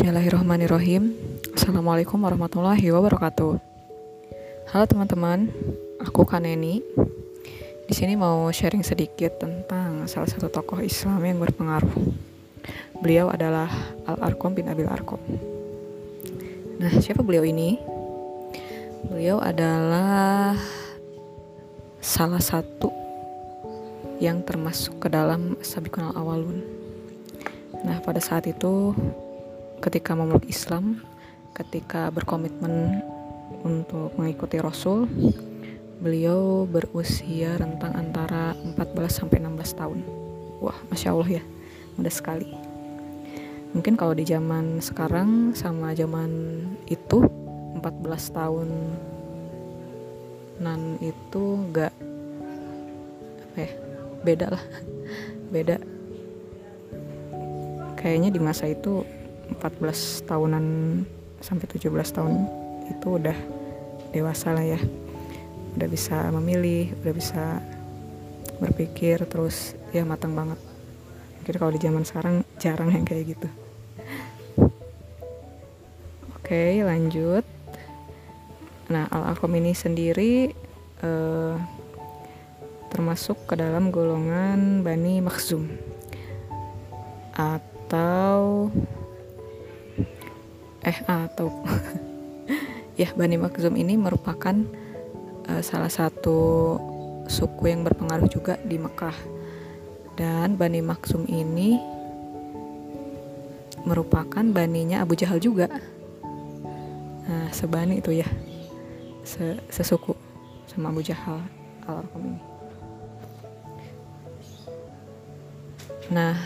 Bismillahirrahmanirrahim. Assalamualaikum warahmatullahi wabarakatuh. Halo teman-teman, aku Kaneni. Di sini mau sharing sedikit tentang salah satu tokoh Islam yang berpengaruh. Beliau adalah Al Arqam bin Abil Arqam. Nah, siapa beliau ini? Beliau adalah salah satu yang termasuk ke dalam Sabiqun al-Awalun. Nah, pada saat itu ketika memeluk Islam, ketika berkomitmen untuk mengikuti Rasul, beliau berusia rentang antara 14 sampai 16 tahun. Wah, masya Allah ya, mudah sekali. Mungkin kalau di zaman sekarang sama zaman itu 14 tahun nan itu gak apa ya beda lah beda kayaknya di masa itu 14 tahunan sampai 17 tahun itu udah dewasa lah ya. Udah bisa memilih udah bisa berpikir terus ya matang banget. Mungkin kalau di zaman sekarang jarang yang kayak gitu. Oke lanjut. Nah al alkom ini sendiri eh, termasuk ke dalam golongan Bani Makhzum atau eh atau ya Bani Makhzum ini merupakan uh, salah satu suku yang berpengaruh juga di Mekah. Dan Bani Makhzum ini merupakan baninya Abu Jahal juga. Nah sebani itu ya. Se sesuku sama Abu Jahal al ini. Nah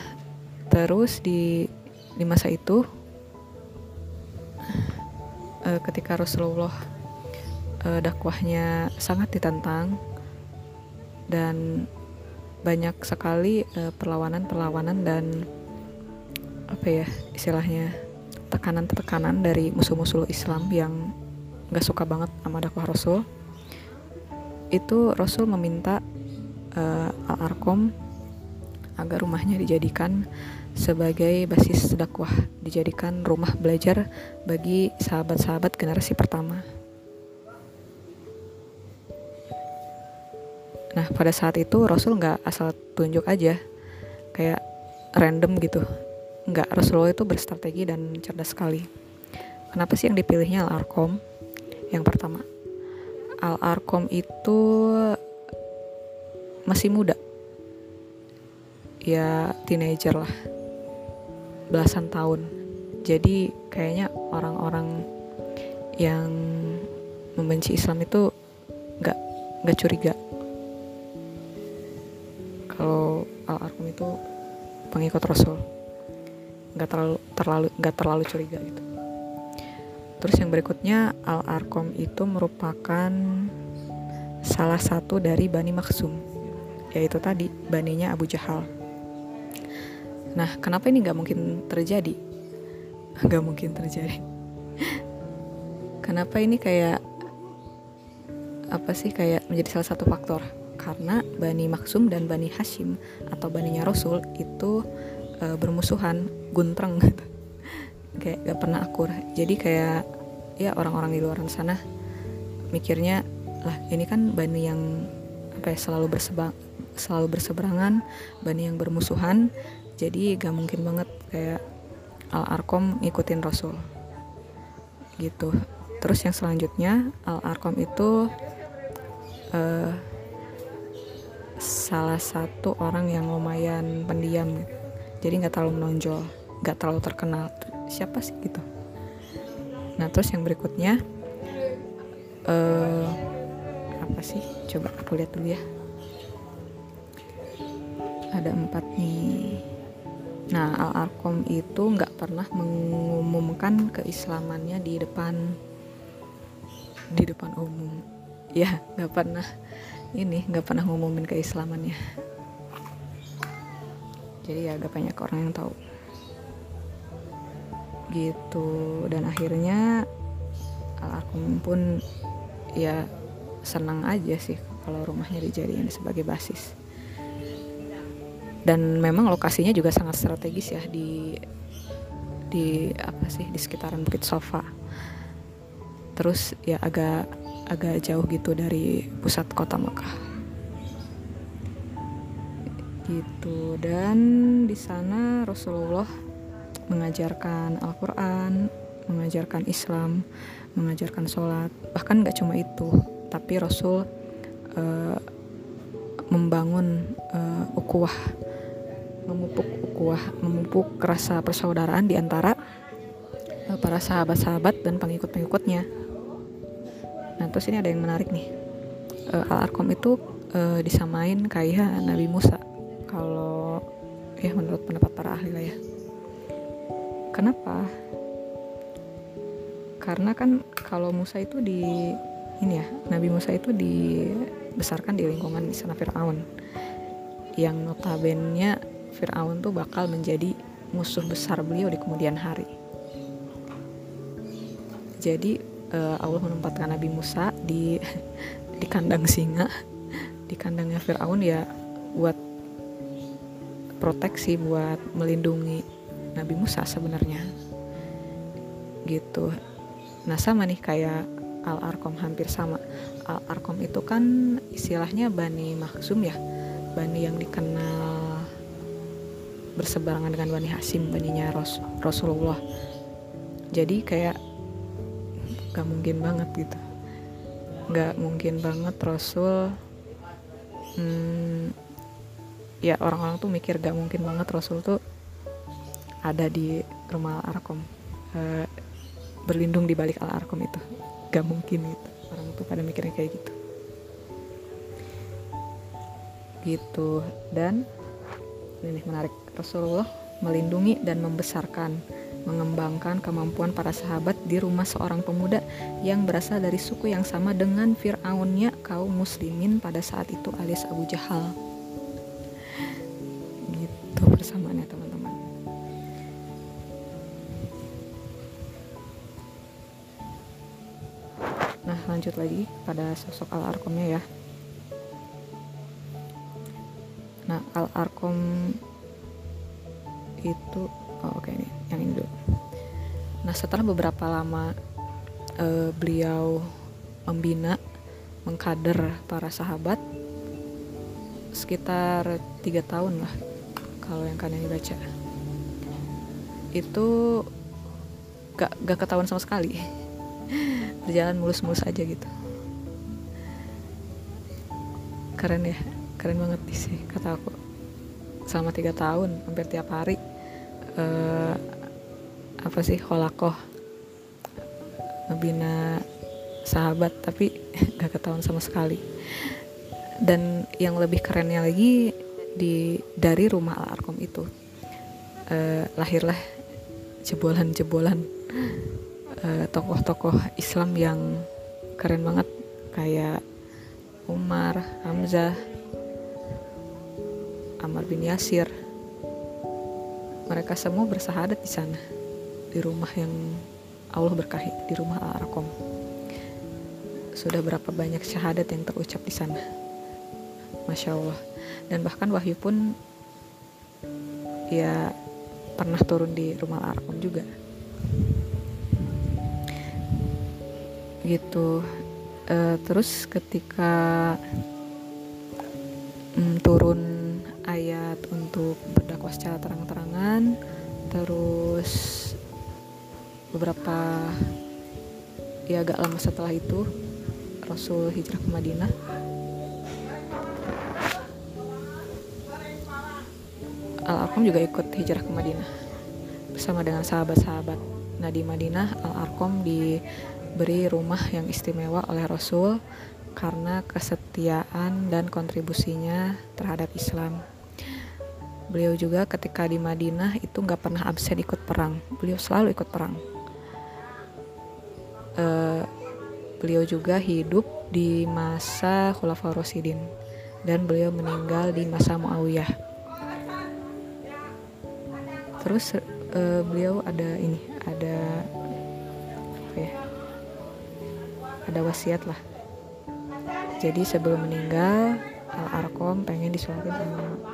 terus di di masa itu uh, ketika Rasulullah uh, dakwahnya sangat ditantang dan banyak sekali perlawanan-perlawanan uh, dan apa ya istilahnya tekanan-tekanan dari musuh-musuh Islam yang nggak suka banget sama dakwah Rasul. Itu Rasul meminta uh, Al-Arkom agar rumahnya dijadikan sebagai basis dakwah, dijadikan rumah belajar bagi sahabat-sahabat generasi pertama. Nah, pada saat itu Rasul nggak asal tunjuk aja, kayak random gitu. Nggak, Rasulullah itu berstrategi dan cerdas sekali. Kenapa sih yang dipilihnya Al-Arkom? Yang pertama, Al-Arkom itu masih muda. Ya, teenager lah belasan tahun. Jadi kayaknya orang-orang yang membenci Islam itu nggak nggak curiga. Kalau al arqam itu pengikut Rasul. Nggak terlalu terlalu nggak terlalu curiga gitu. Terus yang berikutnya al arqam itu merupakan salah satu dari Bani Maksum yaitu tadi baninya Abu Jahal Nah, kenapa ini nggak mungkin terjadi? Nggak mungkin terjadi. kenapa ini kayak apa sih kayak menjadi salah satu faktor? Karena Bani Maksum dan Bani Hashim atau Baninya Rasul itu e, bermusuhan, guntreng gitu. kayak gak pernah akur. Jadi kayak ya orang-orang di luar sana mikirnya lah ini kan Bani yang apa ya selalu bersebang selalu berseberangan, Bani yang bermusuhan jadi gak mungkin banget kayak Al Arkom ngikutin Rasul. Gitu. Terus yang selanjutnya Al Arkom itu uh, salah satu orang yang lumayan pendiam. Jadi nggak terlalu menonjol nggak terlalu terkenal. Siapa sih gitu. Nah terus yang berikutnya uh, apa sih? Coba aku lihat dulu ya. Ada empat nih Nah, Al-Arqam itu nggak pernah mengumumkan keislamannya di depan di depan umum. Ya, nggak pernah ini nggak pernah ngumumin keislamannya. Jadi ya agak banyak orang yang tahu. Gitu dan akhirnya Al-Arqam pun ya senang aja sih kalau rumahnya dijadikan sebagai basis dan memang lokasinya juga sangat strategis ya di di apa sih di sekitaran Bukit Sofa. Terus ya agak agak jauh gitu dari pusat kota Mekah. Gitu. Dan di sana Rasulullah mengajarkan Al-Quran mengajarkan Islam mengajarkan sholat. Bahkan nggak cuma itu tapi Rasul uh, membangun uh, ukuah memupuk ukuah memupuk rasa persaudaraan di antara uh, para sahabat-sahabat dan pengikut-pengikutnya. Nah terus ini ada yang menarik nih. Uh, al arkom itu uh, disamain kayak Nabi Musa. Kalau ya menurut pendapat para ahli lah ya. Kenapa? Karena kan kalau Musa itu di ini ya Nabi Musa itu dibesarkan di lingkungan istana Fir'aun. Yang notabene Fir'aun tuh bakal menjadi musuh besar beliau di kemudian hari. Jadi uh, Allah menempatkan Nabi Musa di di kandang singa di kandangnya Fir'aun ya buat proteksi buat melindungi Nabi Musa sebenarnya. Gitu. Nah sama nih kayak Al Arkom hampir sama. Al Arkom itu kan istilahnya Bani Maksum ya Bani yang dikenal berseberangan dengan Bani Hasim baninya Ros Rasulullah. Jadi kayak gak mungkin banget gitu. Gak mungkin banget Rasul hmm, ya orang-orang tuh mikir gak mungkin banget Rasul tuh ada di rumah Al Arkom e, berlindung di balik Al Arkom itu. Gak mungkin gitu. Orang tuh pada mikirnya kayak gitu. Gitu. Dan ini menarik Rasulullah melindungi dan membesarkan mengembangkan kemampuan para sahabat di rumah seorang pemuda yang berasal dari suku yang sama dengan Fir'aunnya kaum muslimin pada saat itu alias Abu Jahal. Gitu persamaannya teman-teman. Nah lanjut lagi pada sosok Al-Arkomnya ya nah Al-Arkom itu oh oke okay, ini yang ini dulu. Nah setelah beberapa lama uh, beliau membina mengkader para sahabat sekitar tiga tahun lah kalau yang kalian baca. Itu gak, gak ketahuan sama sekali. Berjalan mulus-mulus aja gitu. Keren ya keren banget sih kata aku. Selama tiga tahun hampir tiap hari uh, apa sih holakoh ngebina sahabat tapi gak ketahuan sama sekali. Dan yang lebih kerennya lagi di dari rumah al arkom itu uh, lahirlah jebolan-jebolan uh, tokoh-tokoh Islam yang keren banget kayak Umar, Hamzah, Ammar bin Yasir, mereka semua bersahadat di sana di rumah yang Allah berkahi di rumah Al-Arqam sudah berapa banyak syahadat yang terucap di sana. Masya Allah. Dan bahkan Wahyu pun ya pernah turun di rumah Al-Arqam juga. Gitu. Uh, terus ketika um, turun ayat untuk berdakwah secara terang-terangan terus beberapa ya agak lama setelah itu Rasul hijrah ke Madinah. Al-Arqam juga ikut hijrah ke Madinah bersama dengan sahabat-sahabat nah di Madinah. Al-Arqam diberi rumah yang istimewa oleh Rasul karena kesetiaan dan kontribusinya terhadap Islam Beliau juga ketika di Madinah itu nggak pernah absen ikut perang. Beliau selalu ikut perang. Uh, beliau juga hidup di masa Khulafaur Rasyidin dan beliau meninggal di masa Muawiyah. Terus uh, beliau ada ini, ada apa ya? Ada wasiat lah. Jadi sebelum meninggal Al Arkom pengen disolatin sama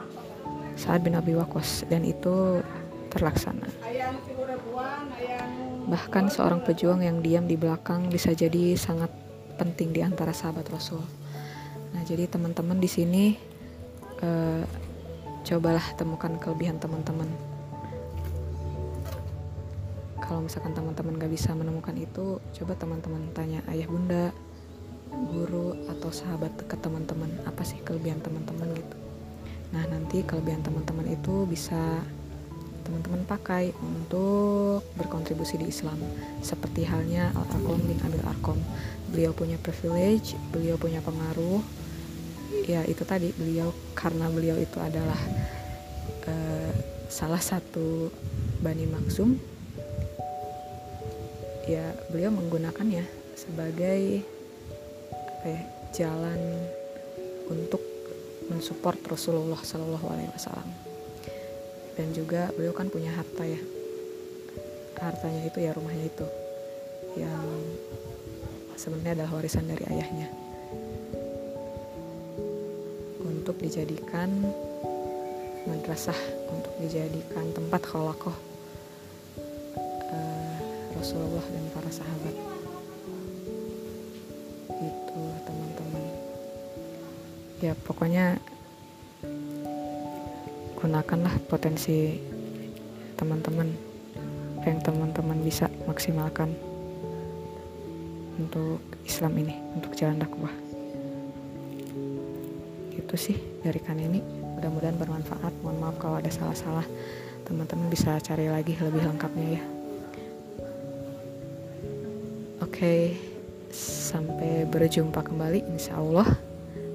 Sa'ad bin Abi Waqqas dan itu terlaksana. Bahkan seorang pejuang yang diam di belakang bisa jadi sangat penting di antara sahabat Rasul. Nah, jadi teman-teman di sini uh, cobalah temukan kelebihan teman-teman. Kalau misalkan teman-teman gak bisa menemukan itu, coba teman-teman tanya ayah bunda, guru atau sahabat dekat teman-teman apa sih kelebihan teman-teman gitu. Nah nanti kelebihan teman-teman itu bisa teman-teman pakai untuk berkontribusi di Islam. Seperti halnya Al Arqam bin Abil Arqam beliau punya privilege beliau punya pengaruh. Ya itu tadi beliau karena beliau itu adalah uh, salah satu Bani Maksum ya beliau menggunakannya sebagai apa ya, jalan untuk mensupport Rasulullah Shallallahu Alaihi Wasallam. Dan juga beliau kan punya harta ya. Hartanya itu ya rumahnya itu. Yang sebenarnya adalah warisan dari ayahnya. Untuk dijadikan madrasah untuk dijadikan tempat kholakoh uh, Rasulullah dan para sahabat ya pokoknya gunakanlah potensi teman-teman yang teman-teman bisa maksimalkan untuk Islam ini untuk jalan dakwah. Itu sih dari kan ini. Mudah-mudahan bermanfaat. Mohon maaf kalau ada salah-salah. Teman-teman bisa cari lagi lebih lengkapnya ya. Oke sampai berjumpa kembali insya Allah